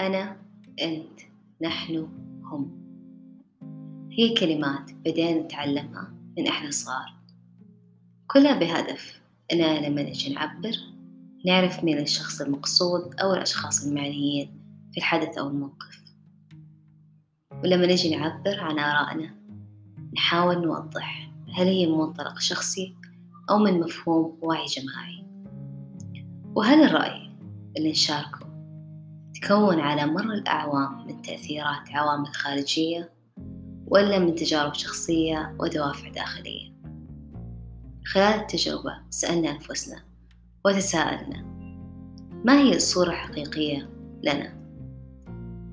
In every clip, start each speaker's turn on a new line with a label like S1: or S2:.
S1: أنا أنت نحن هم. هي كلمات بدينا نتعلمها من إحنا صغار. كلها بهدف إننا لما نجي نعبر نعرف مين الشخص المقصود أو الأشخاص المعنيين في الحدث أو الموقف. ولما نجي نعبر عن آرائنا نحاول نوضح هل هي من منطلق شخصي أو من مفهوم وعي جماعي. وهل الرأي اللي نشاركه تكون على مر الأعوام من تأثيرات عوامل خارجية ولا من تجارب شخصية ودوافع داخلية خلال التجربة سألنا أنفسنا وتساءلنا ما هي الصورة الحقيقية لنا؟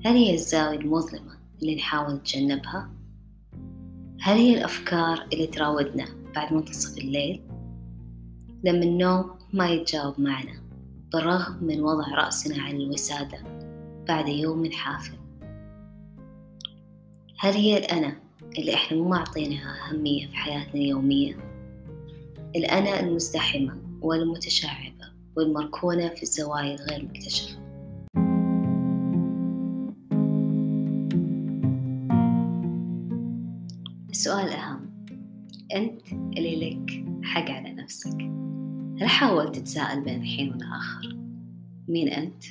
S1: هل هي الزاوية المظلمة اللي نحاول نتجنبها؟ هل هي الأفكار اللي تراودنا بعد منتصف الليل؟ لما النوم ما يتجاوب معنا بالرغم من وضع رأسنا على الوسادة بعد يوم حافل. هل هي الأنا اللي إحنا مو معطينها أهمية في حياتنا اليومية؟ الأنا المزدحمة والمتشعبة والمركونة في الزوايا الغير مكتشفة. السؤال الأهم أنت اللي لك حق على نفسك. هل حاولت تتساءل بين الحين والآخر مين أنت؟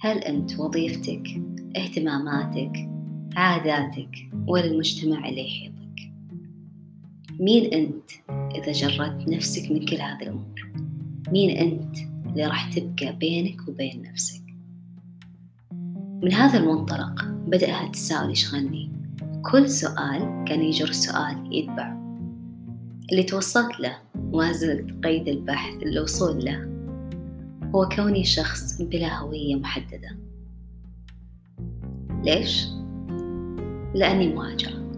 S1: هل أنت وظيفتك اهتماماتك عاداتك ولا المجتمع اللي يحيطك؟ مين أنت إذا جردت نفسك من كل هذه الأمور؟ مين أنت اللي راح تبقى بينك وبين نفسك؟ من هذا المنطلق بدأ التساؤل يشغلني كل سؤال كان يجر سؤال يتبعه. اللي توصلت له وما زلت قيد البحث للوصول له هو كوني شخص بلا هوية محددة. ليش؟ لأني مهاجرة.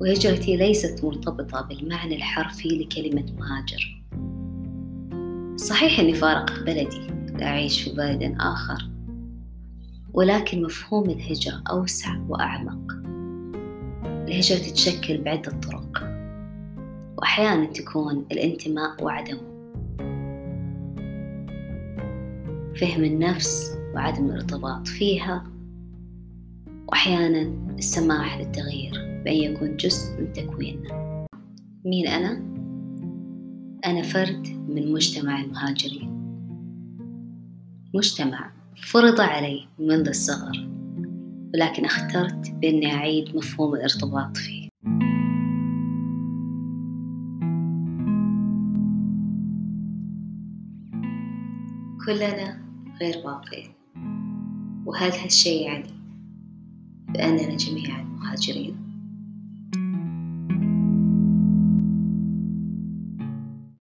S1: وهجرتي ليست مرتبطة بالمعنى الحرفي لكلمة مهاجر. صحيح أني فارق بلدي لأعيش في بلد آخر ولكن مفهوم الهجرة أوسع وأعمق. الهجرة تتشكل بعدة طرق. وأحيانا تكون الانتماء وعدمه. فهم النفس وعدم الارتباط فيها وأحيانا السماح للتغيير بأن يكون جزء من تكويننا. مين أنا؟ أنا فرد من مجتمع المهاجرين. مجتمع فرض علي منذ الصغر ولكن اخترت بأني أعيد مفهوم الارتباط فيه. كلنا غير باقين وهل هالشي يعني بأننا جميعا مهاجرين؟